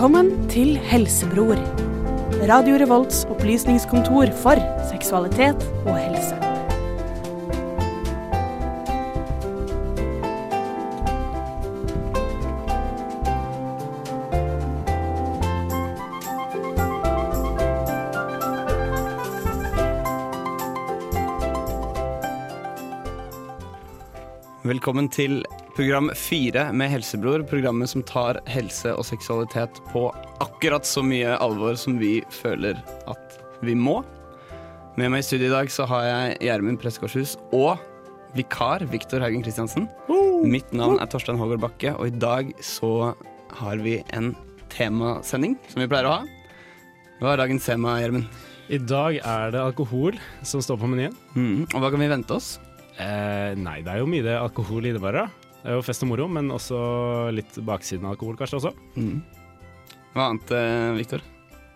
Velkommen til Helsebror. Radio Revolts opplysningskontor for seksualitet og helse. Velkommen til program fire med Helsebror. Programmet som tar helse og seksualitet på akkurat så mye alvor som vi føler at vi må. Med meg i studio i dag så har jeg Gjermund Pressekorshus og vikar Viktor Haugen Kristiansen. Mitt navn er Torstein Hågård Bakke, og i dag så har vi en temasending som vi pleier å ha. Hva er dagens tema, Gjermund? I dag er det alkohol som står på menyen. Mm. Og hva kan vi vente oss? Eh, nei, det er jo mye det alkohol innebærer. Det er jo fest og moro, men også litt baksiden av alkohol kanskje også. Mm. Hva annet, eh, Viktor?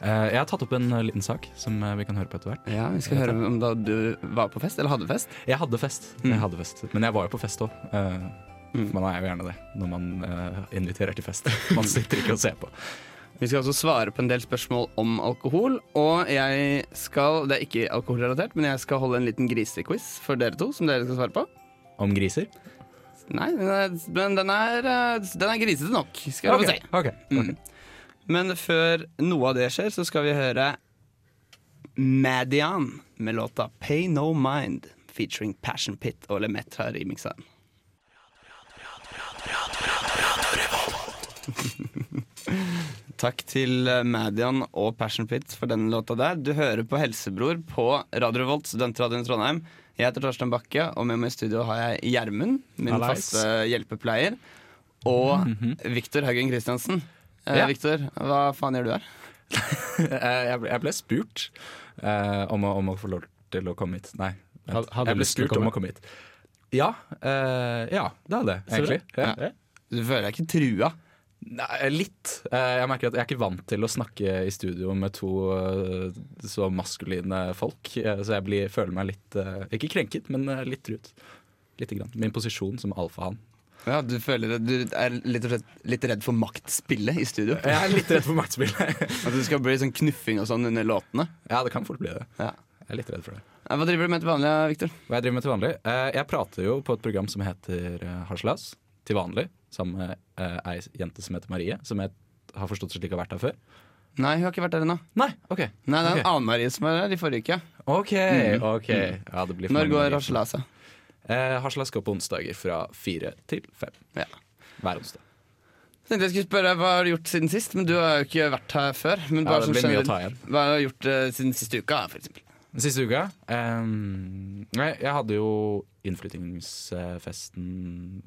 Eh, Jeg har tatt opp en eh, liten sak som eh, vi kan høre på etter hvert. Ja, Vi skal høre om da du var på fest, eller hadde fest. Jeg hadde fest, Mm. jeg hadde fest. men jeg var jo på fest òg. Mm. Man er jo gjerne det når man eh, inviterer til fest. Man sitter ikke og ser på. Vi skal også svare på en del spørsmål om alkohol. Og jeg skal, det er ikke alkoholrelatert, men jeg skal holde en liten grisequiz for dere to, som dere skal svare på. Om griser? Nei, men den er, eh, den er grisete nok, skal dere få se. Okay. Okay. Mm. Men før noe av det skjer, så skal vi høre Madian med låta Pay No Mind featuring Passion Pit og Lemetra den. Takk til eh, Madian og Passion Pit for den låta der. Du hører på Helsebror på Radio Revolt, studentradioen i Trondheim. Jeg heter Torstein Bakke, og med meg i studio har jeg Gjermund, min Hallais. faste hjelpepleier, og Viktor Haugen Christiansen. Eh, Ja. Viktor, hva faen gjør du her? Eh, jeg, ble, jeg ble spurt eh, om, å, om å få lov til å komme hit. Nei, vent. Jeg ble spurt om å komme hit. Ja, eh, ja det hadde jeg egentlig. Ja. Du føler deg ikke trua? Nei, litt. Eh, Jeg merker at jeg er ikke vant til å snakke i studio med to eh, så maskuline folk. eh, Så jeg blir, føler meg litt Ikke krenket, men litt truet. Lite grann. Min posisjon som alfahann. Ja, du føler at du er litt, litt redd for maktspillet i studio? Jeg er litt redd for maktspillet. At det skal bli sånn knuffing og sånn under låtene? ja, det kan fort bli det. Ja. Jeg er litt redd for det. Hva driver du med til vanlig, Victor? Hva jeg driver med til vanlig? Jeg prater jo på et program som heter Harselas. Til vanlig. Sammen med uh, ei jente som heter Marie. Som jeg har forstått slik har vært her før. Nei, hun har ikke vært der ennå. Nei, OK. Nei, det er en annen Marie som var her i forrige uke. OK. Mm. ok ja, det blir for Når mange går Marier. Harselasa? Eh, Harselas går på onsdager fra fire til fem. Ja. Hver onsdag. Tenkte jeg skulle spørre Hva har du gjort siden sist? Men du har jo ikke vært her før. Men bare det sånn blir mye å generelt, ta igjen. Hva har du gjort eh, siden siste uka, for eksempel? Den siste uka um, Nei, jeg hadde jo innflyttingsfesten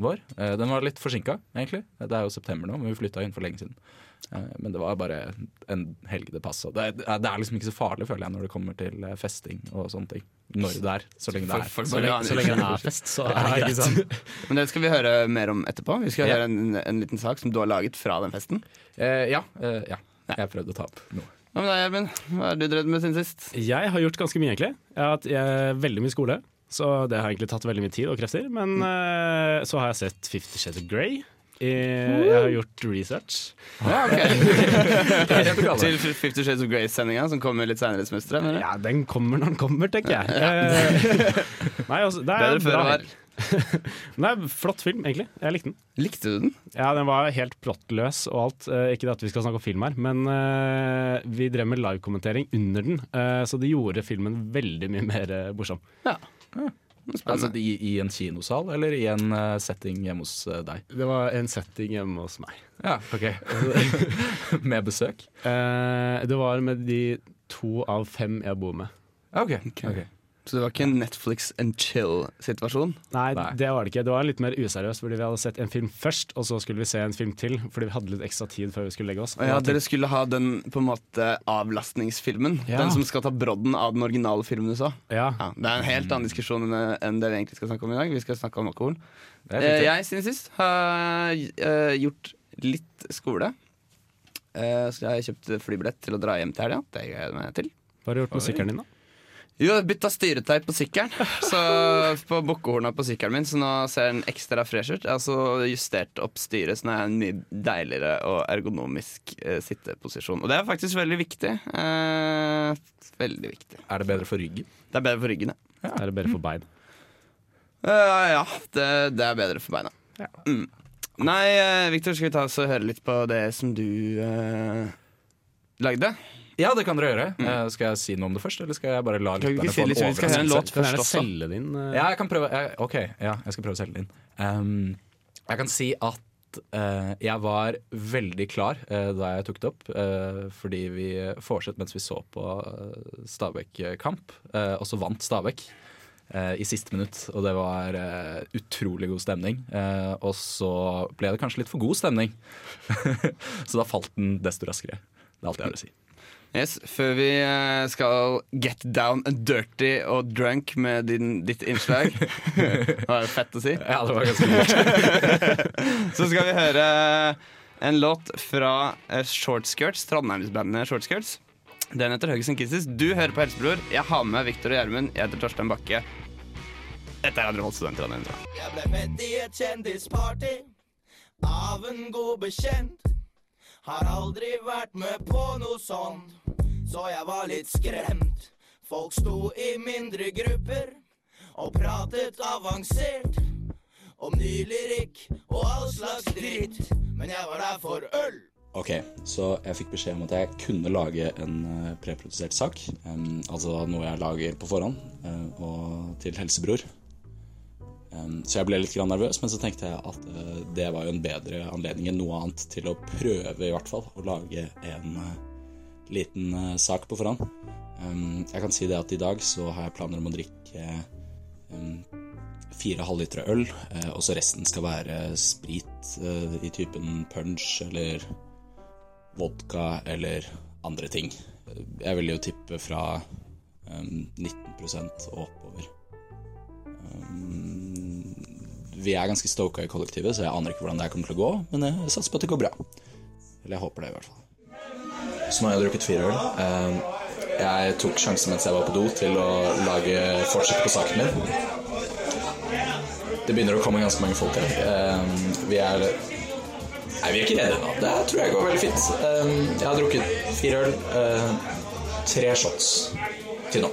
vår. Eh, den var litt forsinka, egentlig. Det er jo september nå, men vi flytta inn for lenge siden. Eh, men det var bare en helg det passa. Det, det er liksom ikke så farlig, føler jeg, når det kommer til eh, festing og sånne ting. Når det er, så lenge det er. for- Så lenge, så lenge det er fest, så er det greit. Men det skal vi høre mer om etterpå. Vi skal Ja. høre en, en liten sak som du har laget fra den festen. Uh, ja, uh, ja. Jeg prøvde å ta opp noe. Hva med deg, Gjermund? Hva er du drevet med siden sist? Jeg har gjort ganske mye, egentlig. Jeg har hatt eh, veldig mye skole, så det har egentlig tatt veldig mye tid og krefter. Men uh, så har jeg sett Fifty Shades of Grey. Eh, jeg har gjort research. Ja, ok. Til Fifty Shades of Grey-sendinga, som kommer litt seinere i semesteret. Ja, den kommer når den kommer, tenker jeg. Ja. nei, altså, det er det er bra. Men Det er en flott film, egentlig. Jeg likte den. Likte du den? Ja, den var helt plottløs og alt. Eh, ikke det at vi skal snakke om film her, men eh, vi drev med livekommentering under den, eh, så det gjorde filmen veldig mye mer eh, morsom. Altså i, I en kinosal eller i en setting hjemme hos deg? Det var en setting hjemme hos meg. Ja, ok. Med besøk? Eh, det var med de to av fem jeg bor med. Ok. ok. Så det var ikke en Netflix and chill-situasjon? Nei, Nei. det var det ikke. Det var litt mer useriøst, fordi vi hadde sett en film først, og så skulle vi se en film til, fordi vi hadde litt ekstra tid før vi skulle legge oss. Og ja, Dere skulle ha den på en måte avlastningsfilmen. Ja. Den som skal ta brodden av den originale filmen du så. ja. Ja, det er en helt annen diskusjon enn, det vi egentlig skal snakke om i dag. Vi skal snakke om alkohol. Eh, jeg siden sist har uh, gjort litt skole. Uh, så jeg har kjøpt flybillett til å dra hjem til helga. Det gleder jeg meg til. Hva har du gjort med sykkelen din, da? Jo, jeg bytta styreteip på sykkelen. Så På bukkehorna på sykkelen min, så nå ser den ekstra fresh ut. Jeg har altså justert opp styret, så nå er jeg en mye deiligere og ergonomisk eh, sitteposisjon. Og det er faktisk veldig viktig. Eh, veldig viktig. Er det bedre for ryggen? Det er bedre for ryggen, ja. Er det bedre for bein? Eh, ja, det, det er bedre for beina. Mm. Nei, eh, Victor, skal vi ta oss og høre litt på det som du eh, lagde? Ja, det kan dere gjøre. Eh, skal jeg si noe om det først, eller skal jeg bare la Kan vi lytterne ikke si få en litt- vi skal høre en overraskelse? låt Kan først også. selge din. eh, Ja, jeg kan prøve. Jeg, ok, ja, jeg skal prøve å selge det inn. Um, jeg kan si at eh, jeg var veldig klar eh, da jeg tok det opp, eh, fordi vi fortsatte mens vi så på uh, Stabæk-kamp, eh, og så vant Stabæk. eh, I siste minutt, og det var eh, utrolig god stemning. Eh, og så ble det kanskje litt for god stemning, så da falt den desto raskere. Det er alt jeg har å si. Yes, Før vi eh, skal get down and dirty og drunk med din, ditt innslag Det var jo fett å si. Ja, det var ganske kult. Så skal vi høre en låt fra eh, Shortskirts, Trondheimsbandet Shortskirts. Den heter Huggies and Kisses. Du hører på Helsebror. Jeg har med Victor og Gjermund. Jeg heter Torstein Bakke. Dette er Radio Revolt Studentradioen. Jeg ble født i et kjendisparty av en god bekjent. Har aldri vært med på noe sånt, så jeg var litt skremt. Folk sto i mindre grupper og pratet avansert om ny lyrikk og all slags dritt. Men jeg var der for øl. Ok, så jeg fikk beskjed om at jeg kunne lage en eh, preprodusert sak. altså noe jeg lager på forhånd, eh, og til helsebror. Em, så jeg ble litt nervøs, men så tenkte jeg at eh, det var jo en bedre anledning enn noe annet til å prøve, i hvert fall, å lage en eh, liten eh, sak på forhånd. Jeg kan si det at i dag så har jeg planer om å drikke em, fire halvlitere øl, og så resten skal være sprit i typen punch eller vodka eller andre ting. Jeg vil jo tippe fra um, 19 og oppover. Um, vi er ganske stoka i kollektivet, så jeg aner ikke hvordan det kommer til å gå, men jeg satser på at det går bra. Eller jeg håper det, i hvert fall. Så nå har jeg drukket fire øl. Um, jeg tok sjansen mens jeg var på do til å lage fortsette på saken min. Det begynner å komme ganske mange folk her. Um, vi er Nei, vi er ikke redde nå. Det tror jeg går veldig fint. Um, jeg har drukket fire øl. tre shots til nå.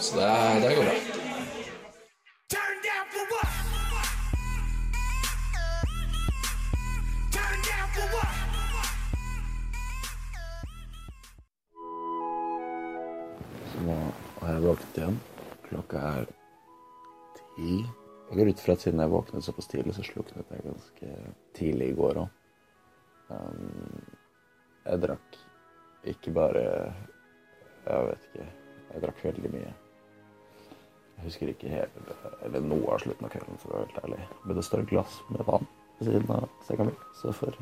Så det, det går bra. Klokka er ti. Jeg går ut fra at siden jeg våknet såpass tidlig, så sluknet jeg ganske tidlig i går òg. Um, jeg drakk ikke bare Jeg vet ikke. Jeg drakk veldig mye. Jeg husker ikke hele, eller noe av slutten av kvelden, for å være helt ærlig. Men det står et glass med vann ved siden av senga mi. Så for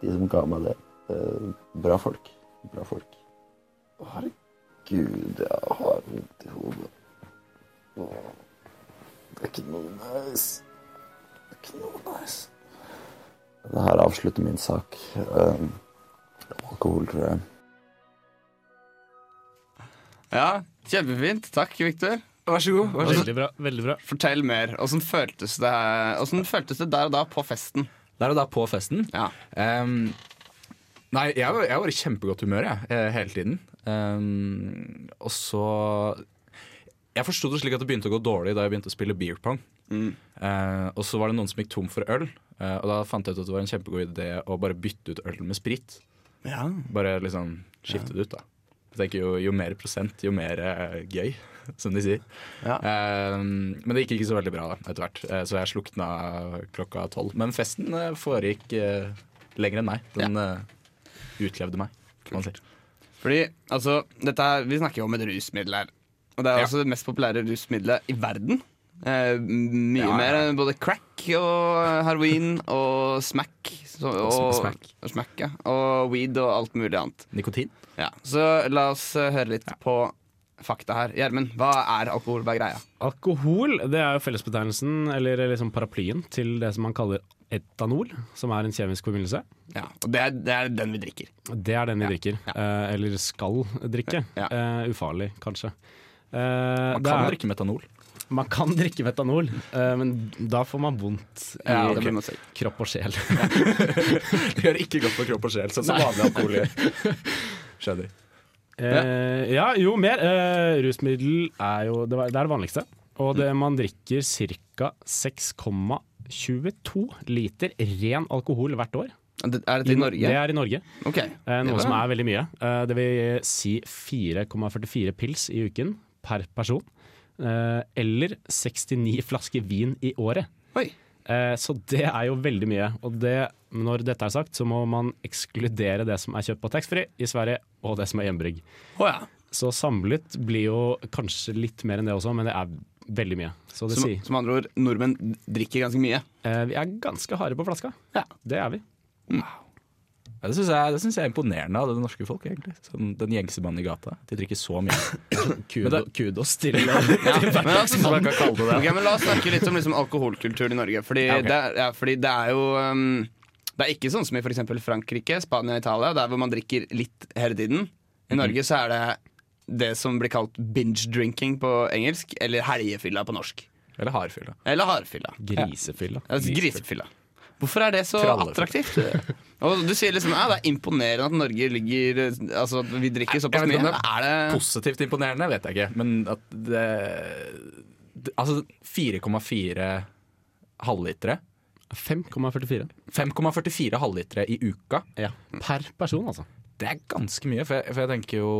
de som ga meg det eh, Bra folk. Bra folk. Herregud, jeg har vondt i hodet. Det er ikke noe nice. Det er ikke noe nice. Det her avslutter min sak. Um, alkohol, tror jeg. Ja, kjempefint. Takk, Victor. Vær så god. Vær så. Veldig bra. veldig bra Fortell mer. Åssen føltes det, føltes det der og da på festen? Der og da på festen. Ja. Um, nei, jeg var, jeg var i kjempegodt humør jeg, eh, hele tiden. Um, og så Jeg forsto det slik at det begynte å gå dårlig da jeg begynte å spille beer pong. Mm. Eh, og så var det noen som gikk tom for øl, eh, og da fant jeg ut at det var en kjempegod idé å bare bytte ut øl med sprit. Ja. Bare liksom skifte det ut, da. Jeg tenker jo, jo mer prosent, jo mer eh, gøy, som de sier. Ja. Eh, men det gikk ikke så veldig bra da, etter hvert, eh, så jeg slukna klokka tolv. Men festen eh, foregikk lenger enn meg. Den eh, utlevde meg, kan man si. Fordi, altså, dette Vi snakker jo om et rusmiddel her. Og det er Ja. også det mest populære rusmiddelet i verden. Eh, mye Ja, ja. mer enn både crack og heroin og smack. Så, og, smack. Og, smack ja. og weed og alt mulig annet. Nikotin? Ja, Så la oss eh, høre litt på fakta her. Gjermund, hva er alkohol? Hva er greia? Alkohol det er jo fellesbetegnelsen, eller liksom paraplyen, til det som man kaller etanol, som er en kjemisk forbindelse. Ja, og det er, det er den vi drikker. Det er den vi Ja, drikker. Eh, eller skal drikke. Ja. Eh, ufarlig, kanskje. Eh, Man det kan er- drikke metanol. man kan drikke metanol, eh, men da får man vondt i Ja, okay. kropp og sjel. Det gjør ikke godt for kropp og sjel, sånn som vanlig alkohol gjør. Skjønner. Eh, ja, jo mer. Eh, rusmiddel er jo det, er det vanligste. Og det, man drikker ca. 6,22 liter ren alkohol hvert år. Det- Er dette i Norge? Det er i Norge. Okay. Eh, noe som er veldig mye. Eh, det vil si 4,44 pils i uken per person. Eh, eller 69 flasker vin i året. Oi. Eh, så det er jo veldig mye. Og det, når dette er sagt, så må man ekskludere det som er kjøpt på taxfree i Sverige, og det som er hjemmebrygg. Oh, ja. Så samlet blir jo kanskje litt mer enn det også, men det er veldig mye. Så det Som, sier som andre ord, nordmenn drikker ganske mye. eh, Vi er ganske harde på flaska. Ja. Det er vi. Ja, det syns jeg, jeg er imponerende av det norske folk, egentlig. Sånn, den gjengse mannen i gata. De drikker så mye. Kudo, kudos til Ja, men altså, det det. Men La oss snakke litt om liksom, alkoholkulturen i Norge. Fordi, Ja, okay. det, er- ja, fordi det er jo um, Det er ikke sånn som i f.eks. Frankrike, Spania og Italia, der hvor man drikker litt hele tiden. I Norge så er det det som blir kalt binge drinking på engelsk, eller helgefylla på norsk. Eller hardfylla. Eller hardfylla. Grisefylla. Altså, grisefylla. Hvorfor er det så Traller. attraktivt? Og du sier liksom ja, det er imponerende at Norge ligger Altså at vi drikker såpass mye. det Er det Positivt imponerende vet jeg ikke, men at det, det Altså 4,4 halvlitere 5,44. 5,44 halvlitere i uka. Ja. Per person, altså. Det er ganske mye, for jeg, for jeg tenker jo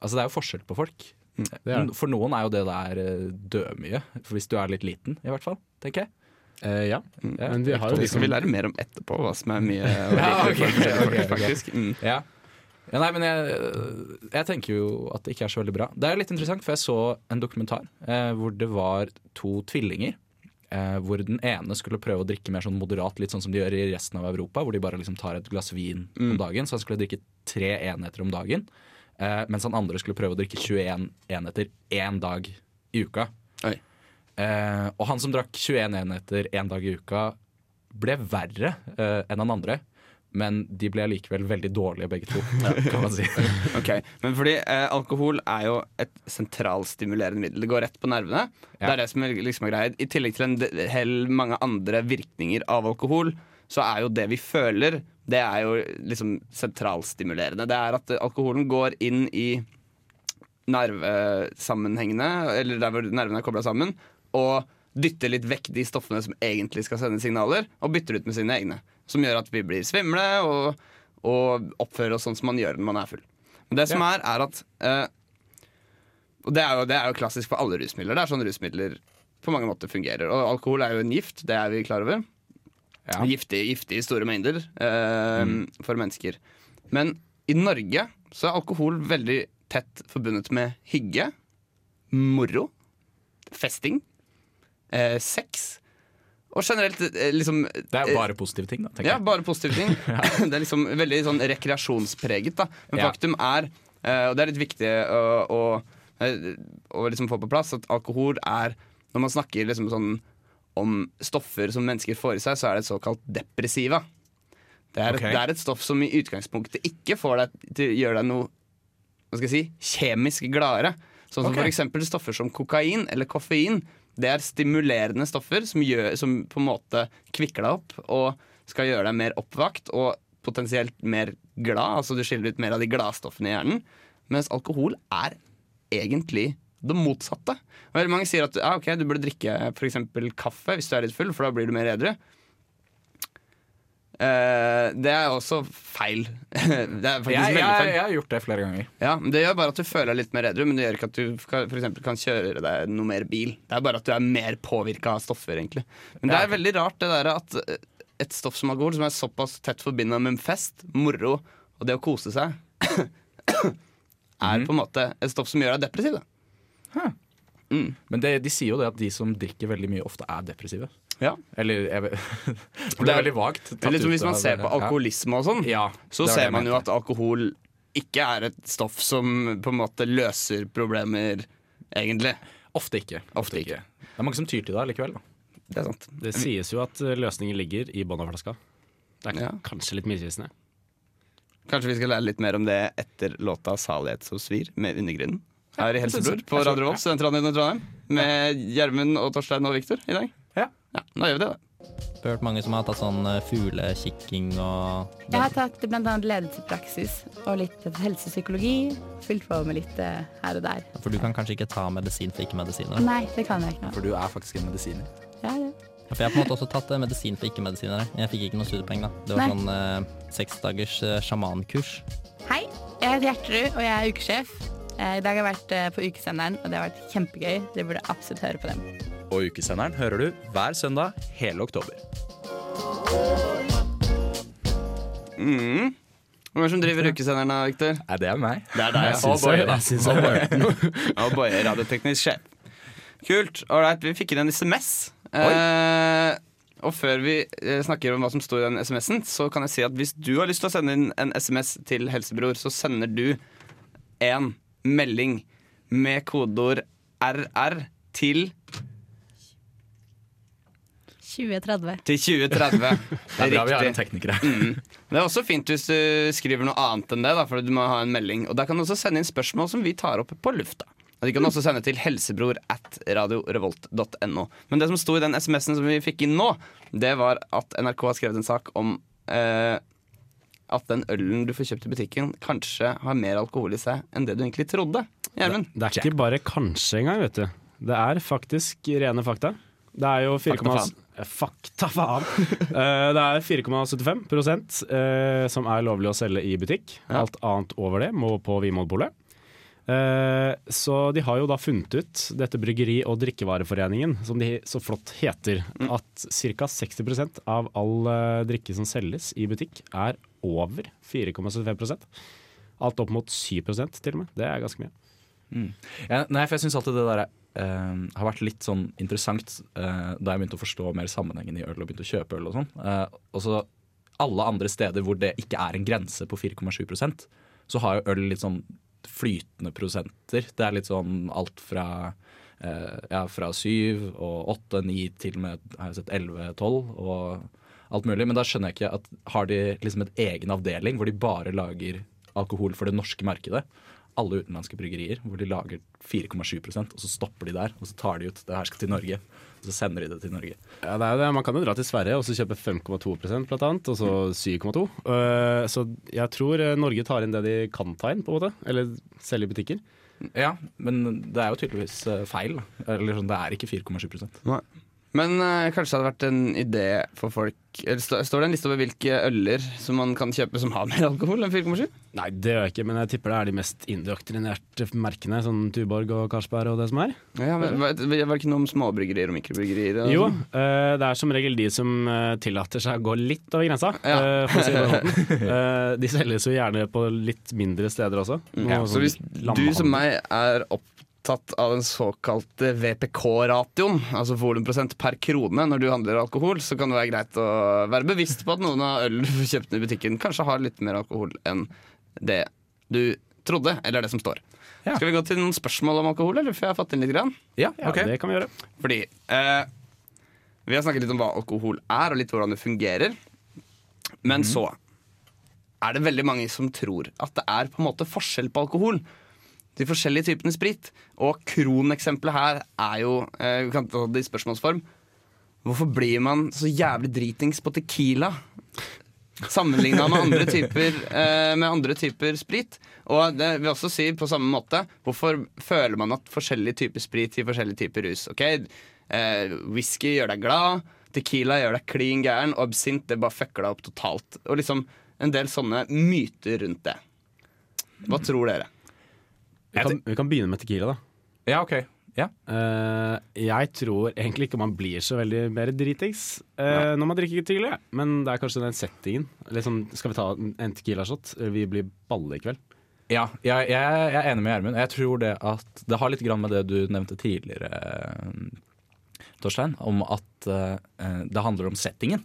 Altså det er jo forskjell på folk. det det. For noen er jo det der eh, dødmye. Hvis du er litt liten, i hvert fall. Tenker jeg. Eh, ja. Men vi har jo Det liksom skal vi lære mer om etterpå, hva som er mye Ja, okay. faktisk. Mm. Ja. ja nei, men jeg, jeg tenker jo at det ikke er så veldig bra. Det er litt interessant, for jeg så en dokumentar eh, hvor det var to tvillinger. Eh, hvor den ene skulle prøve å drikke mer sånn moderat, litt sånn som de gjør i resten av Europa. Hvor de bare liksom tar et glass vin om dagen. Så han skulle drikke tre enheter om dagen. Eh, mens han andre skulle prøve å drikke 21 enheter én dag i uka. Oi. Eh, og han som drakk 21 enheter én dag i uka, ble verre eh, enn han andre. Men de ble likevel veldig dårlige begge to, kan man si. okay. men fordi eh, Alkohol er jo et sentralstimulerende middel. Det går rett på nervene. Det er det som er liksom er greia. I tillegg til en hel mange andre virkninger av alkohol, så er jo det vi føler, det er jo liksom sentralstimulerende. Det er at alkoholen går inn i nervesammenhengene, eller der hvor nervene er kobla sammen, og dytter litt vekk de stoffene som egentlig skal sende signaler, og bytter ut med sine egne. Som gjør at vi blir svimle og, og oppfører oss sånn som man gjør når man er full. Men det som er, er at eh, Og det er, jo, det er jo klassisk for alle rusmidler. Det er sånn rusmidler på mange måter fungerer. Og alkohol er jo en gift, det er vi klar over. Ja. Giftig, giftig i store mengder eh, for mennesker. Men i Norge så er alkohol veldig tett forbundet med hygge, moro, festing, eh, sex. Og generelt eh, liksom Det er bare positive ting, da. ja, bare positive ting. Det er liksom veldig sånn rekreasjonspreget. da Men faktum er, eh, og det er litt viktig å, å, eh, å liksom få på plass, at alkohol er Når man snakker liksom sånn om stoffer som mennesker får i seg, så er det et såkalt depressiva. Det er, okay. et, det er et stoff som i utgangspunktet ikke får deg til å gjøre deg noe hva skal jeg si, kjemisk gladere. Sånn som okay. eksempel stoffer som kokain eller koffein. Det er stimulerende stoffer som, gjør, som på en måte kvikker deg opp og skal gjøre deg mer oppvakt og potensielt mer glad. Altså du skiller ut mer av de gladstoffene i hjernen. Mens alkohol er egentlig det motsatte. Og veldig mange sier at ja, ok, du burde drikke f.eks. kaffe hvis du er litt full, for da blir du mer edru. Eh, det er også feil. det er faktisk jeg, jeg, feil. jeg har gjort det flere ganger. Ja, Det gjør bare at du føler deg litt mer edru, men det gjør ikke at du kan, for kan kjøre deg noe mer bil. Det er bare at du er mer påvirka av stoffer, egentlig. Men det er veldig rart det der at eh, et stoff som alkohol, som er såpass tett forbinda med fest, moro og det å kose seg, er på en måte et stoff som gjør deg depressiv. Da. Men det, de sier jo det at de som drikker veldig mye, ofte er depressive. Ja. Eller jeg Det ble er- veldig vagt. Eller liksom hvis man ser på alkoholisme og sånn, Ja, så ser man jo at alkohol ikke er et stoff som på en måte løser problemer, egentlig. Ofte ikke. Ofte ikke. Det er mange som tyr til det likevel. Da. Det er sant. Det sies jo at eh, løsningen ligger i bånn av flaska. Det er Ja. kanskje litt misvisende. Kanskje vi skal lære litt mer om det etter låta 'Salighet som svir' med Undergrunnen. Her i Helsebror på Radio Revolt, Studentradioen i Trondheim. Med Gjermund og Torstein og Viktor i dag. Ja. Nå gjør vi det, da. Jeg har hørt mange som har tatt sånn eh, fuglekikking og Jeg har tatt bl.a. ledelsespraksis og litt helsepsykologi. Fylt på med litt eh, her og der. For du kan kanskje ikke ta medisin for ikke-medisiner? Nei, det kan jeg ikke. For du er faktisk en medisiner. Ja, ja. For jeg har på en måte også tatt eh, medisin for ikke-medisinere. Jeg fikk ikke noe studiepoeng, da. Det var Nei. sånn eh, seks dagers eh, sjamankurs. Hei, jeg heter Gjertrud, og jeg er ukesjef. Eh, I dag har jeg vært eh, på ukesenderen, og det har vært kjempegøy. Dere burde absolutt høre på dem. Og ukesenderen hører du hver søndag hele oktober. Mm. Hvem er det som driver ukesenderen, da, Viktor? Nei, det er meg. Det er deg. Syns Boje, jeg, da. oh, Boje, radioteknisk sjef. Kult. Ålreit, vi fikk inn en SMS. Eh, og før vi eh, snakker om hva som står i den SMS-en, så kan jeg si at hvis du har lyst til å sende inn en SMS til Helsebror, så sender du en melding med kodeord RR til 2030. til 2030. Det er bra vi har en tekniker her. Mm. Det er også fint hvis du skriver noe annet enn det, da, for du må ha en melding. Og Da kan du også sende inn spørsmål som vi tar opp på lufta. Og De kan også sende til helsebror at radiorevolt.no. Men det som sto i den SMS-en som vi fikk inn nå, det var at NRK har skrevet en sak om eh, at den ølen du får kjøpt i butikken, kanskje har mer alkohol i seg enn det du egentlig trodde. Gjermund? Det er ikke bare kanskje engang, vet du. Det er faktisk rene fakta. Det er jo 4, Fakta faen. Eh, faen! Uh, det er 4,75 uh, som er lovlig å selge i butikk. Ja. Alt annet over det må på Vinmonopolet. Uh, så de har jo da funnet ut, dette Bryggeri- og drikkevareforeningen, som de så flott heter, Mm. at ca. 60 av all eh, drikke som selges i butikk, er over 4,75% Alt opp mot 7 til og med. Det er ganske mye. Mm. Ja, nei, for jeg syns alltid det der eh, har vært litt sånn interessant eh, da jeg begynte å forstå mer sammenhengen i øl og begynte å kjøpe øl og sånn. Eh, og så alle andre steder hvor det ikke er en grense på 4,7% så har jo øl litt sånn flytende prosenter. Det er litt sånn alt fra eh, ja, fra 7 og 8, 9 til og med har jeg sett 11, 12 og alt mulig. Men da skjønner jeg ikke at har de liksom et egen avdeling hvor de bare lager alkohol for det norske markedet? Alle utenlandske bryggerier hvor de lager 4,7% og så stopper de der. Og så tar de ut det her skal til Norge, og så sender de det til Norge. Ja, det er det. Man kan jo dra til Sverige og så kjøpe 5,2 blant annet, og så 7,2. Uh, så jeg tror eh, Norge tar inn det de kan ta inn, på en måte. Eller selge i butikker. Ja, men det er jo tydeligvis eh, feil. da. Eller sånn, det er ikke 4,7 Men eh, kanskje det hadde vært en idé for folk Eller stå, Står det en liste over hvilke øler som man kan kjøpe som har mer alkohol enn 4,7? Nei, det gjør jeg ikke, men jeg tipper det er de mest indoktrinerte merkene, sånn Tuborg og Karlsberg og det som er. Ja, men var, var det ikke noe om småbryggerier og mikrobryggerier? og Jo, eh, det er som regel de som eh, tillater seg å gå litt over grensa, Ja. eh, for å si det på den måten. De selges jo gjerne på litt mindre steder også. Noe Ja, så sånn hvis du som meg er opptatt av den såkalte VPK-ratioen, altså volumprosent per krone når du handler alkohol, så kan det være greit å være bevisst på at noen av øl du får kjøpt i butikken, kanskje har litt mer alkohol enn det du trodde, eller det som står. Ja. Skal vi gå til noen spørsmål om alkohol, eller får jeg har fått inn litt? Grann? Ja, Ja, det kan vi gjøre. Fordi eh, vi har snakket litt om hva alkohol er, og litt hvordan det fungerer. Men så er det veldig mange som tror at det er på en måte forskjell på alkohol. De forskjellige typene sprit. Og kroneksempelet her er jo eh, Vi kan ta det i spørsmålsform. Hvorfor blir man så jævlig dritings på Tequila? Sammenligna med, andre typer, eh, med andre typer sprit. Og det vil også si på samme måte Hvorfor føler man at forskjellige typer sprit gir forskjellige typer rus? Ok, eh, Whisky gjør deg glad, Tequila gjør deg klin gæren, og absint det bare fucker deg opp totalt. Og liksom en del sånne myter rundt det. Hva tror dere? Vi kan, vi kan begynne med Tequila, da. Ja, ok. Ja. Eh, jeg tror egentlig ikke man blir så veldig mer dritings eh, når man drikker tequila, men det er kanskje den settingen. Liksom, skal vi ta en tequila-shot? Vi blir balle i kveld. Ja, jeg, jeg, jeg er enig med Gjermund. Jeg tror det at det har litt grann med det du nevnte tidligere, eh, Torstein, om at eh, det handler om settingen.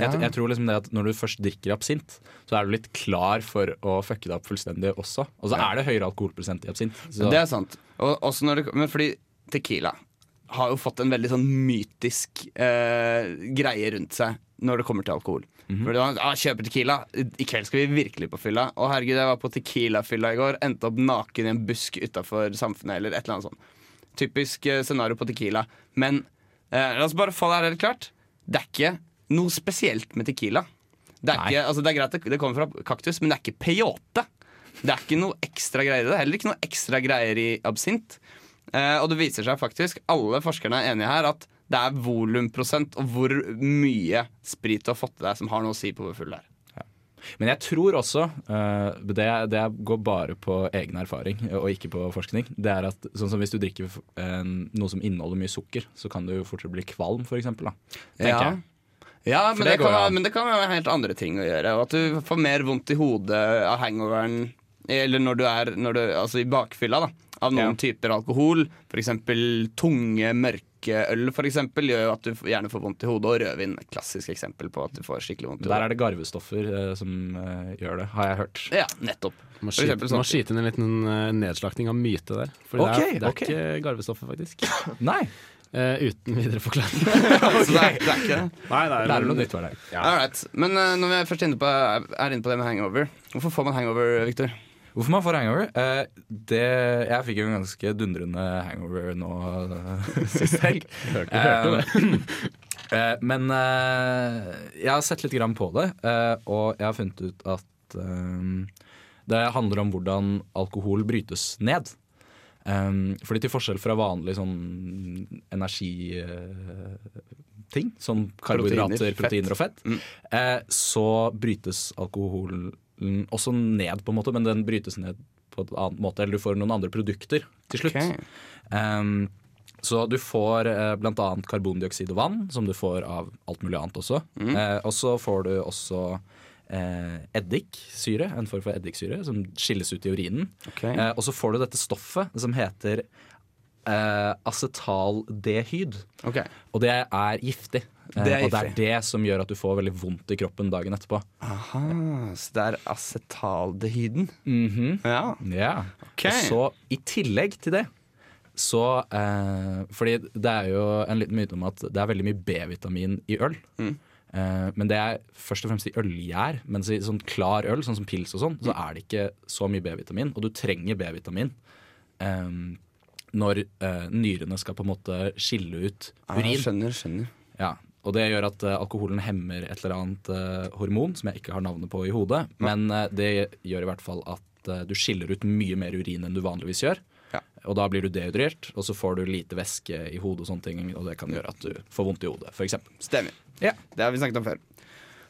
Jeg, jeg tror liksom det at Når du først drikker absint, så er du litt klar for å fucke det opp fullstendig også. Og så er det høyere alkoholprosent i absint. Så, Det er sant. Og, også når det, men fordi Tequila har jo fått en veldig sånn mytisk eh, greie rundt seg når det kommer til alkohol. Fordi man ah, kjøper Tequila, i kveld skal vi virkelig på fylla. Å herregud, jeg var på Tequila-fylla i går, endte opp naken i en busk utafor Samfunnet eller et eller annet sånt. Typisk eh, scenario på Tequila. Men eh, la oss bare få det her helt klart. Det er ikke noe spesielt med Tequila. Det er, ikke, altså det er greit det, det kommer fra kaktus, men det er ikke peyote. Det er ikke noe ekstra greier i det. Heller ikke noe ekstra greier i absint. Eh, og det viser seg faktisk, alle forskerne er enige her, at det er volumprosent og hvor mye sprit du har fått i deg som har noe å si på hvor full du er. Men jeg tror også, eh, det, det går bare på egen erfaring og ikke på forskning, det er at sånn som hvis du drikker eh, noe som inneholder mye sukker, så kan du fortsatt bli kvalm, for eksempel. Da, tenker Ja. jeg. Ja, men det det, kan, men det kan være helt andre ting å gjøre. Og at du får mer vondt i hodet av hangoveren Eller når du er når du, altså i bakfylla da av noen Ja. typer alkohol. F.eks. tunge, mørke øl for eksempel, gjør jo at du gjerne får vondt i hodet. Og rødvin et klassisk eksempel på at du får skikkelig vondt i hodet. Der er det garvestoffer eh, som eh, gjør det, har jeg hørt. Ja, nettopp. Må skyte, må sånn- skyte inn en liten eh, nedslakting av myte der. For okay, det er, det er okay. ikke garvestoffer, faktisk. Nei! Eh, uten videre forklaring. Så det er, det er ikke det. Nei, det Lærer noe nytt hver dag. Ja. Men uh, når vi er først inne på, er inne på det med hangover, hvorfor får man hangover, Victor? Hvorfor man får hangover? Uh, det, jeg fikk jo en ganske dundrende hangover nå sist helg. hørte det men eh, jeg har sett litt grann på det, eh, og jeg har funnet ut at det handler om hvordan alkohol brytes ned. Um, fordi til forskjell fra vanlig sånn energiting, som karbohydrater, Proteiner, proteiner og fett, Mm. uh, så brytes alkoholen også ned, på en måte, men den brytes ned på en annen måte, eller du får noen andre produkter til slutt. Okay. Um, så du får eh, annet karbondioksid og vann, som du får av alt mulig annet også. Mm. Eh, og så får du også eh, eddiksyre, en form for eddiksyre, som skilles ut i urinen. Okay. Eh, og så får du dette stoffet som heter eh, acetaldehyd. Okay. Og det er giftig. Eh, Det er Og det er det som gjør at du får veldig vondt i kroppen dagen etterpå. Aha, så det er acetaldehyden? Mhm. Ja. Ja. Okay. Og så i tillegg til det så eh, Fordi det er jo en liten myte om at det er veldig mye B-vitamin i øl. Mm. Eh, men det er først og fremst i ølgjær. Mens i sånn klar øl, sånn som pils og sånn, så er det ikke så mye B-vitamin. Og du trenger B-vitamin um, når uh, nyrene skal på en måte skille ut urin. Ja, skjønner, skjønner. Ja, og det gjør at uh, alkoholen hemmer et eller annet uh, hormon som jeg ikke har navnet på i hodet. Men det gjør i hvert fall at du skiller ut mye mer urin enn du vanligvis gjør. Ja. Og da blir du dehydrert, og så får du lite væske i hodet, og sånne ting, og det kan gjøre at du får vondt i hodet, f.eks. Stemmer. Ja. Det har vi snakket om før.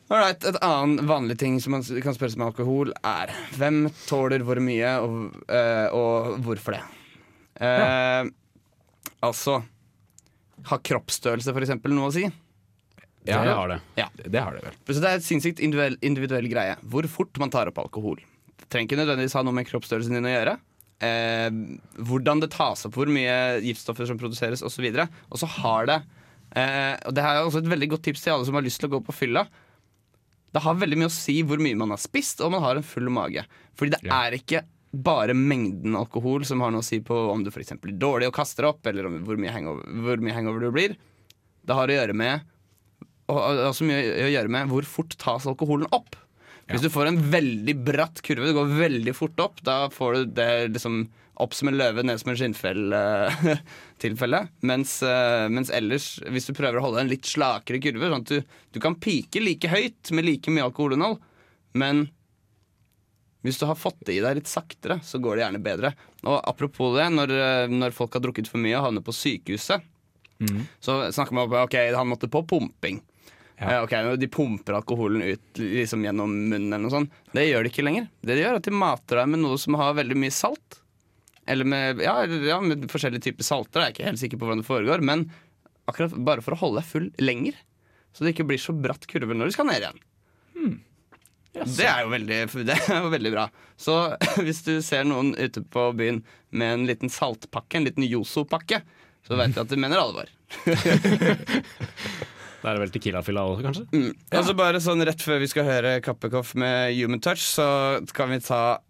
Alright, Et annen vanlig ting som man kan spørre seg om alkohol, er hvem tåler hvor mye, og, eh, og hvorfor det? Eh, Altså Har kroppsstørrelse eksempel noe å si? Ja, det har det. Det, det har det vel. Så Det er et sinnssykt individuell, individuell greie. Hvor fort man tar opp alkohol. Det trenger ikke nødvendigvis ha noe med kroppsstørrelsen din å gjøre. Eh, hvordan det tas opp, hvor mye giftstoffer som produseres osv. Og så har det eh, Og det er også et veldig godt tips til alle som har lyst til å gå på fylla. Det har veldig mye å si hvor mye man har spist, og man har en full mage. Fordi det Ja. er ikke bare mengden alkohol som har noe å si på om du f.eks. blir dårlig og kaster opp, eller om hvor mye, hangover, hvor mye hangover du blir. Det har å gjøre med og også mye å gjøre med hvor fort tas alkoholen opp. Hvis du får en veldig bratt kurve, det går veldig fort opp, da får du det liksom opp som en løve, ned som en skinnfell-tilfelle. mens, eh, mens ellers, hvis du prøver å holde en litt slakere kurve, sånn at du, du kan pike like høyt med like mye alkoholinnhold, men hvis du har fått det i deg litt saktere, så går det gjerne bedre. Og apropos det, når, eh, når folk har drukket for mye og havner på sykehuset, så snakker man om ok, han måtte på pumping. Ja. Eh, ok, De pumper alkoholen ut liksom gjennom munnen. eller noe sånt Det gjør de ikke lenger. Det de gjør er at de mater deg med noe som har veldig mye salt. Eller med, ja, ja, med forskjellige typer salter. Jeg er ikke helt sikker på hvordan det foregår. Men akkurat bare for å holde deg full lenger. Så det ikke blir så bratt kurve når du skal ned igjen. Det er, jo veldig, det er jo veldig bra. Så hvis du ser noen ute på byen med en liten saltpakke, en liten Yoso-pakke, så vet du at de mener alvor. Da er det vel Tequila-fylla òg, kanskje? Mm. Og så bare sånn rett før vi skal høre Kappekoff med Human Touch, så kan vi ta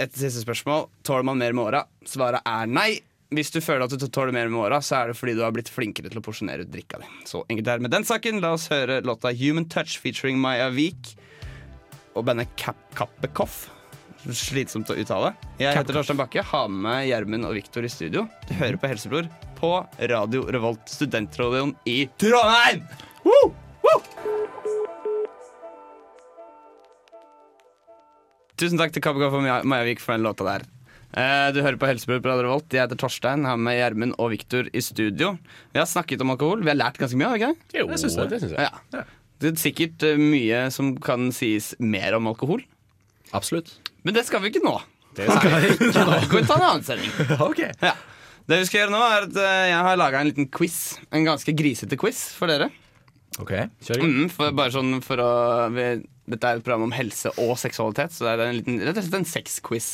et siste spørsmål. Tåler man mer med åra? Svaret er nei. Hvis du føler at du tåler mer med åra, så er det fordi du har blitt flinkere til å porsjonere ut drikka di. Så enkelt er med den saken. La oss høre låta Human Touch featuring Maja Vik og bandet Kap Kappekoff. Slitsomt å uttale. Jeg heter Torstein Bakke, har med Gjermund og Viktor i studio. Du hører på Helsebror på Radio Revolt, studentradioen i Trondheim! Woo! Woo! Tusen takk til Kappekoff og Maja- Maja Vik for den låta der. Eh, Du hører på Helsebror på Radio Revolt. Jeg heter Torstein, har med Gjermund og Viktor i studio. Vi har snakket om alkohol. Vi har lært ganske mye, har vi ikke det? Jo, det syns jeg. Det synes jeg. Ja. Det er sikkert eh, mye som kan sies mer om alkohol, Absolutt. men det skal vi ikke nå. Det skal vi ikke. Nå kan vi ta en annen sending. ok. Ja. Det vi skal gjøre nå, er at eh, jeg har laga en liten quiz. En ganske grisete quiz for dere. Ok. Kjør. Mm, for, bare sånn for å vi, Dette er et program om helse og seksualitet, så det er en liten, rett og slett en sexquiz.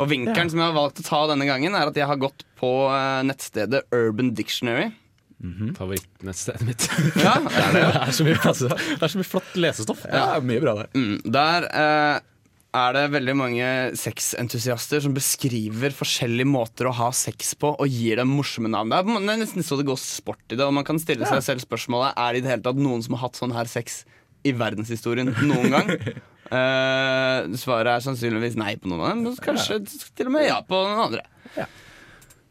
Og vinkelen som jeg har valgt å ta denne gangen, er at jeg har gått på eh, nettstedet Urban Dictionary. Favorittnettstedet mitt. Ja, det, er så mye, det er så mye flott lesestoff. Ja, mye bra der. Mm, der eh, er det veldig mange sexentusiaster som beskriver forskjellige måter å ha sex på, og gir dem morsomme navn. Det er, det er nesten så det går sport i det, og man kan stille seg selv spørsmålet Er det i det hele tatt noen som har hatt sånn her sex i verdenshistorien noen gang. uh, svaret er sannsynligvis nei på noen av dem, men kanskje til og med ja på noen andre.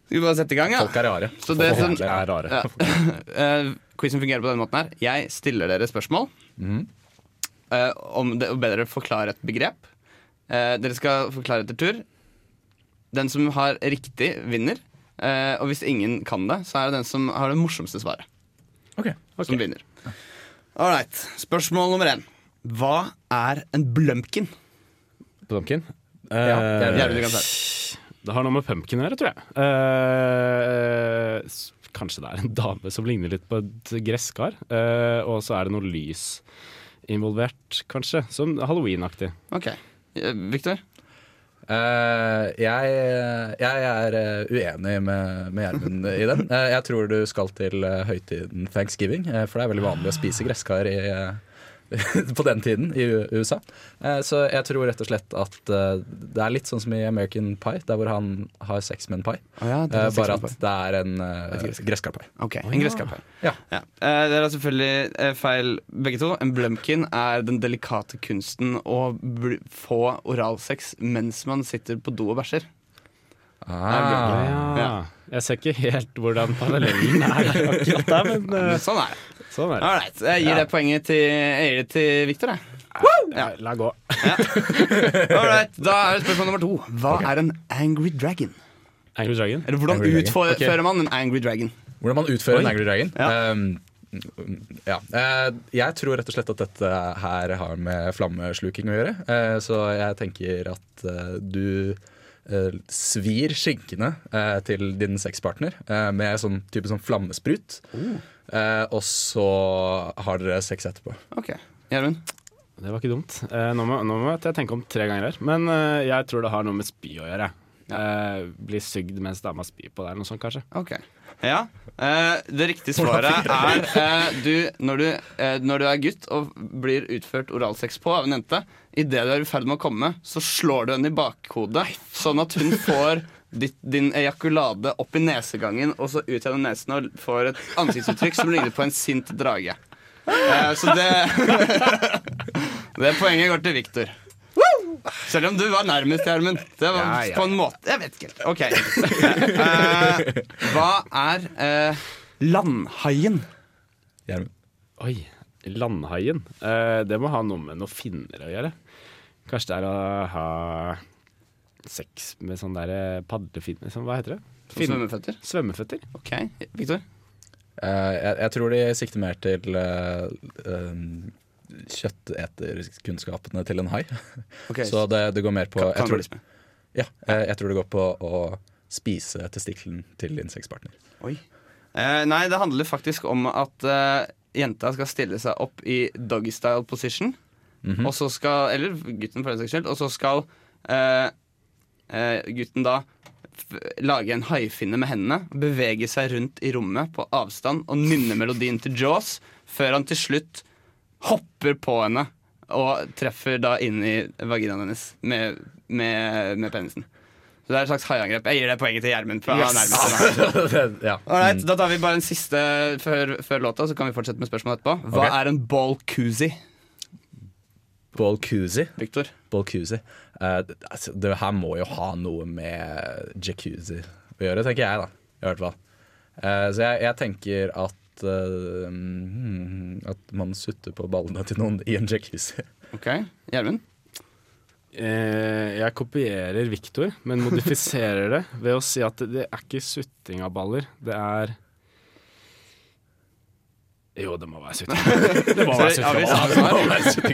Skal vi bare sette i gang, ja? Folk er rare. Så det som, er rare. ja. Eh, Quizen fungerer på denne måten her. Jeg stiller dere spørsmål eh, om det, og ber dere forklare et begrep. Eh, dere skal forklare etter tur. Den som har riktig, vinner. Eh, og hvis ingen kan det, så er det den som har det morsomste svaret, Ok. som vinner. All right. Spørsmål nummer én. Hva er en blumpkin? Pumpkin. Ja, det er det du kan starte. Det har noe med pumpkin å gjøre, tror jeg. Eh, s- kanskje det er en dame som ligner litt på et gresskar. Eh, og så er det noe lys involvert, kanskje. Som halloween-aktig. Ok. Eh, Victor? Eh, jeg, jeg er eh, uenig med, med Gjermund i den. Uh, jeg tror du skal til høytiden thanksgiving, for det er veldig vanlig å spise gresskar i, eh, på den tiden i USA. Eh, så jeg tror rett og slett at eh, det er litt sånn som i American Pie, der hvor han har sex med en pai. Oh ja, Eh, bare at det er en uh, gresskarpai. Ok, en gresskarpai. Ja. Ja. Eh, dere har selvfølgelig feil begge to. En blumpkin er den delikate kunsten å få oralsex mens man sitter på do og bæsjer. Ah. Ja. Jeg ser ikke helt hvordan parallellen er akkurat der, men eh, Sånn er det. Sånn er det. Alright. Jeg gir det poenget til, jeg gir det til Victor. Jeg. Ja, la gå. All right. Da er det spørsmål nummer to. Hva er en angry dragon? Angry Dragon. Eller hvordan Angry dragon. utfører man en angry dragon? Hvordan man utfører Oi. en Angry Dragon? Ja. Um, ja. Eh, jeg tror rett og slett at dette her har med flammesluking å gjøre. Eh, så jeg tenker at eh, du eh, svir skinkene eh, til din sexpartner eh, med sånn type sånn flammesprut. Eh, og så har dere sex etterpå. Ok, Gjermund? Det var ikke dumt. Eh, nå, må, nå må jeg tenke om tre ganger her. Men eh, jeg tror det har noe med spy å gjøre. Eh, bli sugd mens dama spyr på deg, eller noe sånt kanskje. Ok. Ja. Eh, det riktige svaret er eh, du, når, du, eh, når du er gutt og blir utført oralsex på av en jente, idet du er i ferd med å komme, så slår du henne i bakhodet, sånn at hun får ditt, din ejakulade opp i nesegangen og så ut gjennom nesen og får et ansiktsuttrykk som ligner på en sint drage. Eh, så det Det poenget går til Victor. Selv om du var nærmest, Gjermund. Det var Ja, ja. på en måte Jeg vet ikke helt. Ok. Eh, hva er eh, landhaien? Gjermund. Oi, landhaien. Eh, det må ha noe med noen finner å gjøre. Kanskje det er å ha sex med sånn der padlefinner sånn, Hva heter det? Fin- Svømmeføtter? Svømmeføtter. Ok, Victor? Uh, jeg, jeg tror de sikter mer til uh, kjøtteterkunnskapene til en hai. Okay. Så det, det går mer på jeg tror, ja, eh, jeg tror det går på å spise testikkelen til din sexpartner. Oi. Eh, nei, det handler faktisk om at eh, jenta skal stille seg opp i doggystyle position. position. -hmm. Og så skal Eller gutten, for den saks skyld. Og så skal eh, eh, gutten da lage en haifinne med hendene, bevege seg rundt i rommet på avstand og nynne melodien til Jaws, før han til slutt hopper på henne og treffer da inn i vaginaen hennes med, med, med penisen. Så det er et slags haiangrep. Jeg gir det poenget til Gjermund. for han er nærmest meg. ja. Alright, Da tar vi bare en siste før, før låta, så kan vi fortsette med spørsmålet etterpå. Hva okay. er en ball-koozie, Bolkuzi. Victor? Bolkuzi. Uh, det- altså, det her må jo ha noe med jacuzzi å gjøre, tenker jeg, da. I hvert fall. Uh, så jeg, jeg tenker at uh, hmm, At man sutter på ballene til noen i en jacuzzi. Ok, Gjermund? Eh, jeg kopierer Victor, men modifiserer det ved å si at det, det er ikke sutting av baller. Det er Jo, det må være sutting. Det må være 70.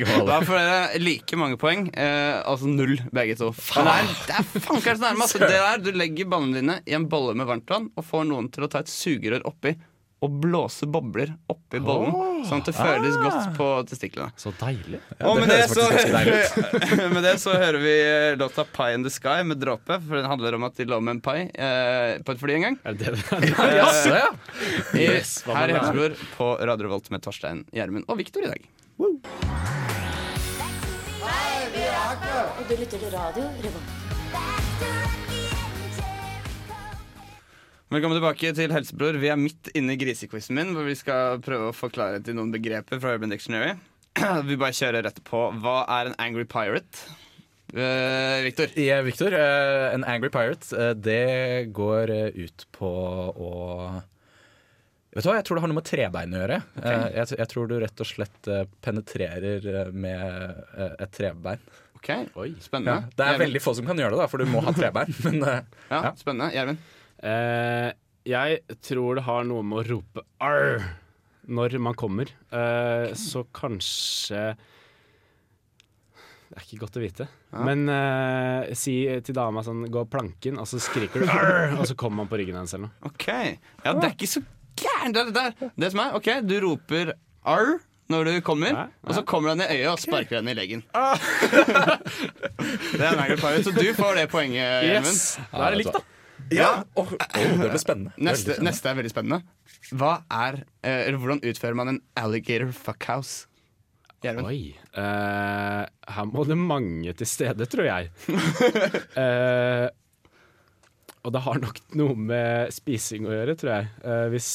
ja, av. Da får dere like mange poeng. Eh, altså null, begge to. Faen. det er, det er fankeren så nærme. Altså, det der, du legger ballene dine i en bolle med varmtvann og får noen til å ta et sugerør oppi og blåse bobler oppi bollen, sånn at det føles godt på testiklene. Så deilig. og med det det, så, faktisk med det så hører vi eh, låta 'Pie in the Sky' med Dråpe. For den handler om at de lå med en pai eh, på et fly en gang. Er det det? Jaså, ja. I, Yes, her i med på Radio Revolt med Torstein, Gjermund og Viktor i dag. Og du lytter til radio Revolt. Velkommen tilbake til Helsebror. Vi er midt inne i grisequizen min, hvor vi skal prøve å få klarhet i noen begreper fra Urban Dictionary. Vi bare kjører rett på. Hva er en angry pirate? Uh, Victor. Ja, Victor, Uh, en angry pirate, uh, det går ut på å Vet du hva, Jeg tror det har noe med trebein å gjøre. Eh, jeg, jeg tror du rett og slett penetrerer med et trebein. Ok, Oi. Spennende. Ja, det er veldig få som kan gjøre det, da, for du må ha trebein. Men ja, ja. spennende. Gjermund. Eh, jeg tror det har noe med å rope 'arr' når man kommer. Eh, så kanskje Det er ikke godt å vite. Men eh, si til dama sånn 'gå planken', og så skriker du 'arr', og så kommer man på ryggen hennes eller noe. Ok. Ja, det er ikke så gærent, det det, Det som er, ok, du roper arr når du kommer, Ja, og så kommer han i øyet og sparker henne i leggen. det er en så du får det poenget, Gjermund. Da er det likt, da. Ja. åh, oh, det blir spennende. Neste, spennende. neste er veldig spennende. Hva er, eh, eller Hvordan utfører man en alligator fuckhouse? Gjermund. Oi. Uh, her må det mange til stede, tror jeg. uh, og det har nok noe med spising å gjøre, tror jeg. Uh, hvis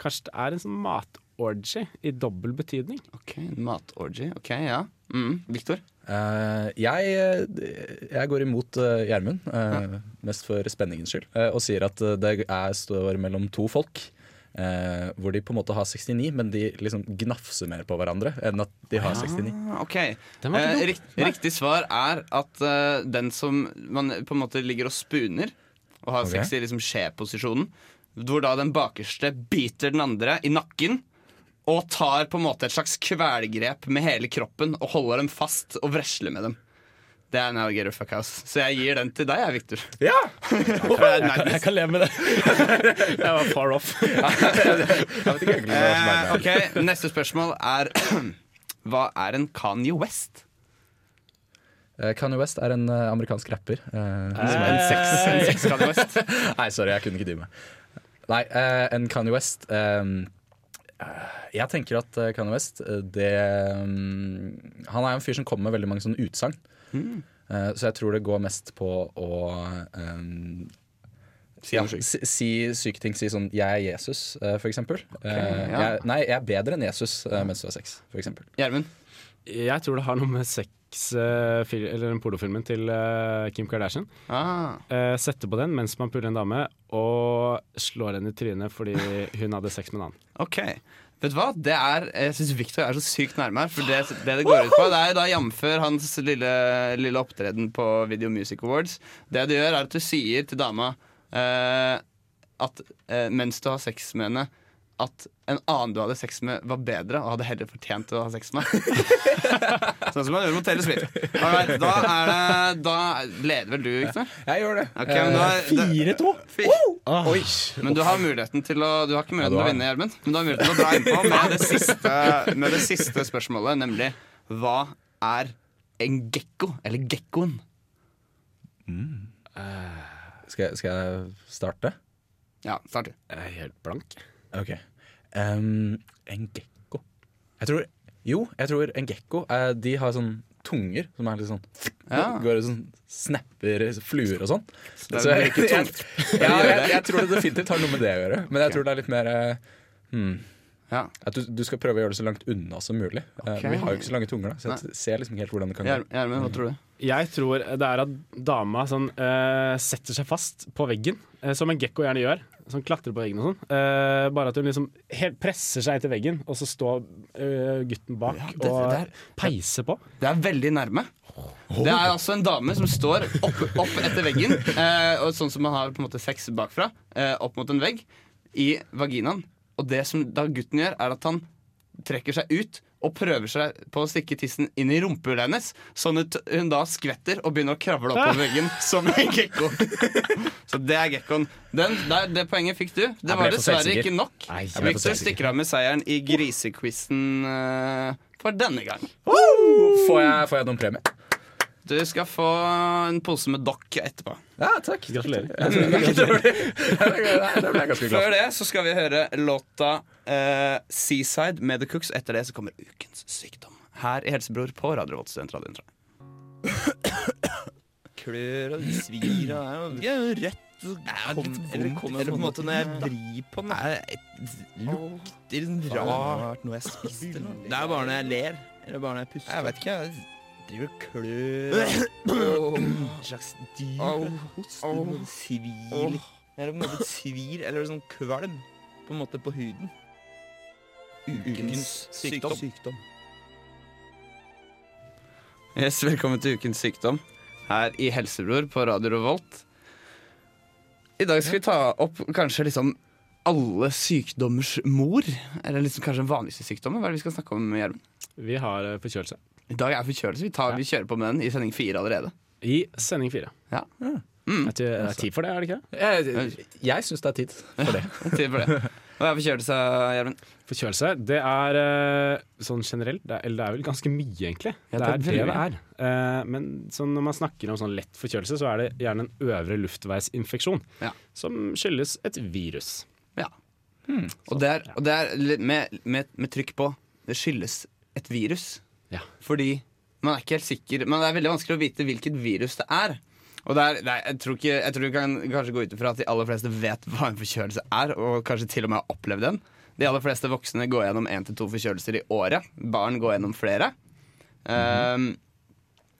Kanskje det er en sånn matorgy i dobbel betydning. Ok, Matorgy. Ok, ja. Mm. Victor? Eh, jeg, eh, jeg går imot uh, Gjermund, eh, mest for spenningens skyld, eh, og sier at eh, det er, står mellom to folk. eh, hvor de på en måte har 69, men de liksom gnafser mer på hverandre enn at de har 69. Ja, ok. Den var ikke Eh, rikt, riktig svar er at uh, den som man på en måte ligger og spuner, og har okay. sex i liksom skjeposisjonen, hvor da den bakerste biter den andre i nakken. Og tar på en måte et slags kvelgrep med hele kroppen og holder dem fast og vresler med dem. Det er en alligator fuckhouse. Så jeg gir den til deg, jeg, Victor. Ja! Jeg kan leve med det. jeg var far off. Jeg Eh, ok, Neste spørsmål er Hva er en Kanye West? Eh, Kanye West er en eh, amerikansk rapper. eh, som er En en sex, en sex Kanye West. Nei, sorry, jeg kunne ikke dy meg. Nei, eh, en Kanye West eh, eh, Jeg tenker at eh, Kanye West eh, det, mm, Han er en fyr som kommer med veldig mange sånne utsagn. Mm. så jeg tror det går mest på å um, Si ja, sjukt. si, si syke ting. Si sånn 'jeg er Jesus', eh, for eksempel. Okay, ja. jeg, nei, jeg er bedre enn Jesus mens du har sex, for eksempel. Gjermund? Jeg tror det har noe med sex eh, Eller den pornofilmen til eh, Kim Kardashian. Ah. setter sette på den mens man puller en dame, og slår henne i trynet fordi hun hadde sex med en annen. Ok. Vet du hva? Det er, jeg syns Victor er så sykt nærme her. For det det, det går ut på, det er da jf. hans lille, lille opptreden på Video Music Awards. Det du gjør, er at du sier til dama eh, at eh, mens du har sex med henne, at en annen du hadde sex med, var bedre og hadde heller fortjent å ha sex med. sånn som man gjør mot Taylor Swift. Right, da, er det, da leder vel du, Victor? Jeg gjør det. Okay, men da, da, 4-2! Oi. Men du har muligheten til å Du har ikke muligheten Ja, til å vinne, Gjermund. Men du har muligheten til å dra innpå med det siste, med det siste spørsmålet, nemlig hva er en gekko? Eller gekkoen? Skal, jeg- skal jeg starte? Ja, start du. Jeg er helt blank. Ok. Um, en gekko. Jeg tror Jo, jeg tror en gekko eh, De har sånn tunger som er litt sånn Ja. Går og sånn snapper fluer og sånn. Det Så jeg, ikke jeg, ja, jeg, jeg tror det definitivt har noe med det å gjøre. Men jeg tror det er litt mer eh, hmm, Ja. At du, du skal prøve å gjøre det så langt unna som mulig. Eh. Men vi har jo ikke så lange tunger, da så jeg ser liksom ikke helt hvordan det kan gå. Gjer- Gjermund, hva tror du? Jeg tror det er at dama sånn, eh, setter seg fast på veggen, eh, som en gekko gjerne gjør. Sånn klatrer på veggen og sånn. Uh, bare at hun liksom helt presser seg etter veggen, og så står uh, gutten bak Ja, det- og det er- peiser på. Det er veldig nærme. Det er altså en dame som står opp, opp etter veggen, uh, og sånn som man har på en måte sex bakfra, eh, opp mot en vegg, i vaginaen. Og det som da gutten gjør, er at han trekker seg ut og prøver seg på å stikke tissen inn i rumpehullet hennes, sånn at hun da skvetter og begynner å kravle oppover veggen som en gekko. Så det er gekkoen. Den, der, det poenget fikk du. Det var dessverre ikke nok. Victor stikker av med seieren i grisequizen uh, for denne gang. Får jeg, får jeg noen premie? Du skal få en pose med dokk etterpå. Ja, takk. Gratulerer. Det ble jeg ganske glad Før det så skal vi høre låta uh, Seaside med The Cooks. Etter det så kommer Ukens sykdom. Her i Helsebror på Radio Volt Studentradioen. tror klør og svir og det er jo rett kom, eller, eller på en måte når jeg vrir på den Det lukter rart noe jeg spiste. Det er bare når jeg ler. Eller bare når jeg puster. Jeg vet ikke. Driver og klør. En slags dyr hoste. noe sivil, Eller på en måte svir, eller sånn kvalm på en måte på huden. Ukens sykdom. Yes, velkommen til Ukens sykdom her i Helsebror på Radio Revolt. I dag skal vi ta opp kanskje liksom alle sykdommers mor. Eller liksom kanskje den vanligste sykdommen. Hva er det vi skal snakke om, Gjermund? Vi har eh, forkjølelse. I dag er forkjølelse. Vi, tar, vi kjører på med den i sending fire allerede. I sending fire. Ja. Mm. er det er tid for det, er det ikke? Jeg, jeg syns det er tid for det. Tid for det. Hva er forkjølelse, Gjermund? Forkjølelse, det er eh, sånn generelt det er, Eller det er vel ganske mye, egentlig. Ja, det er det det er. Eh, men sånn, når man snakker om sånn lett forkjølelse, så er det gjerne en øvre luftveisinfeksjon. Ja. Som skyldes et virus. Og det er, og det er med, med, med trykk på det skyldes et virus. Ja. Fordi man er ikke helt sikker Men det er veldig vanskelig å vite hvilket virus det er. Og det er, det er, jeg, tror ikke, jeg tror du kan kanskje gå ut ifra at de aller fleste vet hva en forkjølelse er, og kanskje til og med har opplevd den. De aller fleste voksne går gjennom én til to forkjølelser i året. Barn går gjennom flere. Um,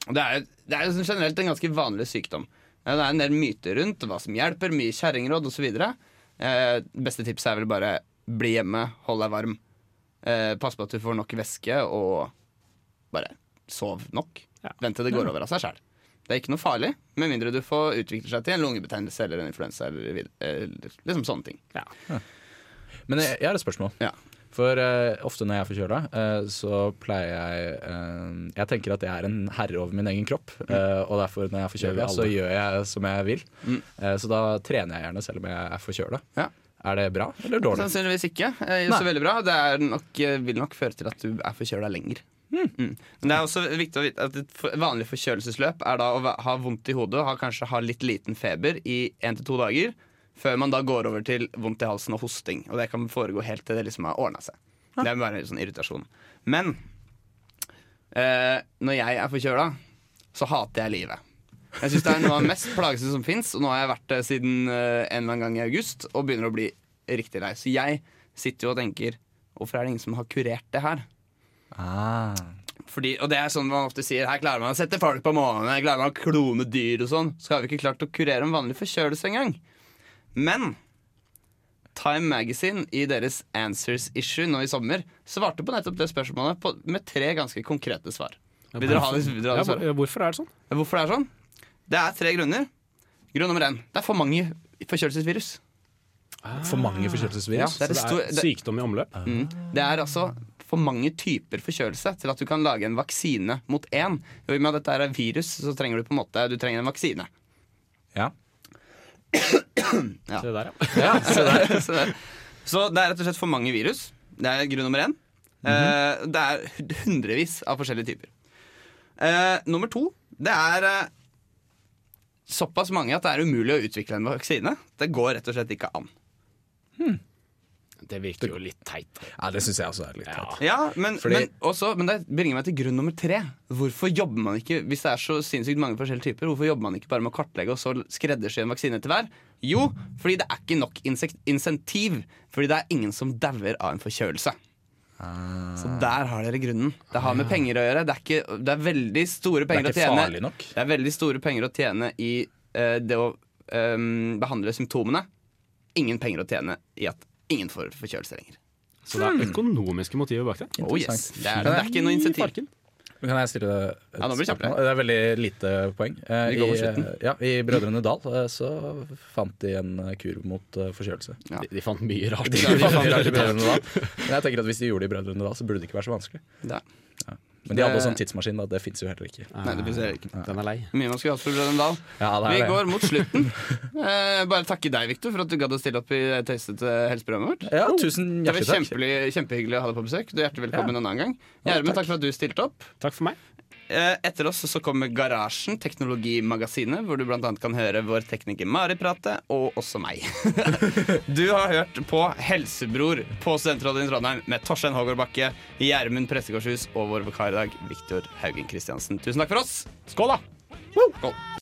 og det er, jo generelt en ganske vanlig sykdom. Det er en del myter rundt hva som hjelper, mye kjerringråd osv. Eh, beste tipset er vel bare bli hjemme, hold deg varm. Eh, pass på at du får nok væske, og bare sov nok. Ja. Vent til det går over av seg sjøl. Det er ikke noe farlig, med mindre du får utvikle seg til en lungebetennelse eller en influensa. Eller, vid- eh, liksom sånne ting. Men jeg, jeg har et spørsmål. Ja. For uh, ofte når jeg er forkjøla, uh, så pleier jeg uh, Jeg tenker at jeg er en herre over min egen kropp. eh, og derfor når jeg er forkjøla, så gjør jeg som jeg vil. Mm. Eh, så da trener jeg gjerne selv om jeg er forkjøla. Ja. Er det bra eller dårlig? Sannsynligvis ikke. Eh, så veldig bra. Det er nok, eh, vil nok føre til at du er forkjøla lenger. Mm. Men det er også viktig å vite at et vanlig forkjølelsesløp er da å ha vondt i hodet og ha, kanskje ha litt liten feber i én til to dager. Før man da går over til vondt i halsen og hosting. Og det kan foregå helt til det liksom har ordna seg. Det er bare en sånn irritasjon. Men eh, når jeg er forkjøla, så hater jeg livet. Jeg syns det er noe av det mest plagsomme som fins, og nå har jeg vært det siden eh, en eller annen gang i august og begynner å bli riktig lei. Så jeg sitter jo og tenker Hvorfor er det ingen som har kurert det her? Ah. Fordi, og det er sånn man ofte sier Her klarer man å sette folk på månen, her klarer man å klone dyr og sånn. Så har vi ikke klart å kurere en vanlig forkjølelse engang. Men Time Magazine i deres Answers Issue nå i sommer svarte på nettopp det spørsmålet på, med tre ganske konkrete svar. Vil dere ha det, vil dere ha det svaret? Ja, hvorfor er det sånn? Hvorfor det er sånn? Det er tre grunner. Grunn nummer én. Det er for mange forkjølelsesvirus. For mange forkjølelsesvirus? Ja, det er det Så det er sykdom i omløp? Mm. Det er altså for mange typer forkjølelse til at du kan lage en vaksine mot én. Og I og med at dette er virus, så trenger du på en måte Du trenger en vaksine. Ja. Ja. Se der, ja. Ja, se der, se der. Så det er rett og slett for mange virus. Det er grunn nummer én. Eh, det er hundrevis av forskjellige typer. Uh, nummer to, det er eh, såpass mange at det er umulig å utvikle en vaksine. Det går rett og slett ikke an. Det virker jo litt teit. da. Ja, det syns jeg også er litt teit. Ja, men, Fordi- men, også, men det bringer meg til grunn nummer tre. Hvorfor jobber man ikke hvis det er så sinnssykt mange forskjellige typer, hvorfor jobber man ikke bare med å kartlegge og så skreddersy en vaksine til hver? Jo, fordi det er ikke nok insek- insentiv. Fordi det er ingen som dauer av en forkjølelse. Så der har dere grunnen. Det har med penger å gjøre. Det er, ikke, det er veldig store Det er penger å tjene. farlig nok. Det er veldig store penger å tjene i uh, det å um, behandle symptomene. Ingen penger å tjene i at ingen får forkjølelse lenger. Så det er økonomiske motiver bak det. Oh yes, det er, det er ikke noe insentiv. Men Kan jeg stille et Ja, nå blir det spørsmål? Det er veldig lite poeng. Eh, I, eh, ja, I Brødrene Dal eh, så fant de en kur mot forkjølelse. Ja. De, de fant mye rart. De, de fant rart i Brødrene Dal. Men jeg tenker at hvis de gjorde det i Brødrene Dal, så burde det ikke være så vanskelig. Det. Men de hadde også en tidsmaskin, da. Det fins jo heller ikke. Nei, det finnes ikke. Den er lei. Mye man skulle hatt for Brødrene Dal. Ja, det er Vi det. går mot slutten. Eh, bare takke deg, Victor, for at du gadd å stille opp i det tøysete helseprogrammet vårt. Ja, tusen hjertelig takk. Det var kjempehyggelig å ha deg på besøk. Du er hjertelig velkommen en annen gang. Gjermund, takk for at du stilte opp. Takk for meg. Eh, Etter oss så kommer Garasjen, teknologimagasinet, hvor du bl.a. kan høre vår tekniker Mari prate, og også meg. Du har hørt på Helsebror på Studentrådet i Trondheim med Torstein Hågård Bakke, Gjermund Prestegårdshus og vår vikar i dag, Viktor Haugen Kristiansen. Tusen takk for oss. Skål, da! Skål.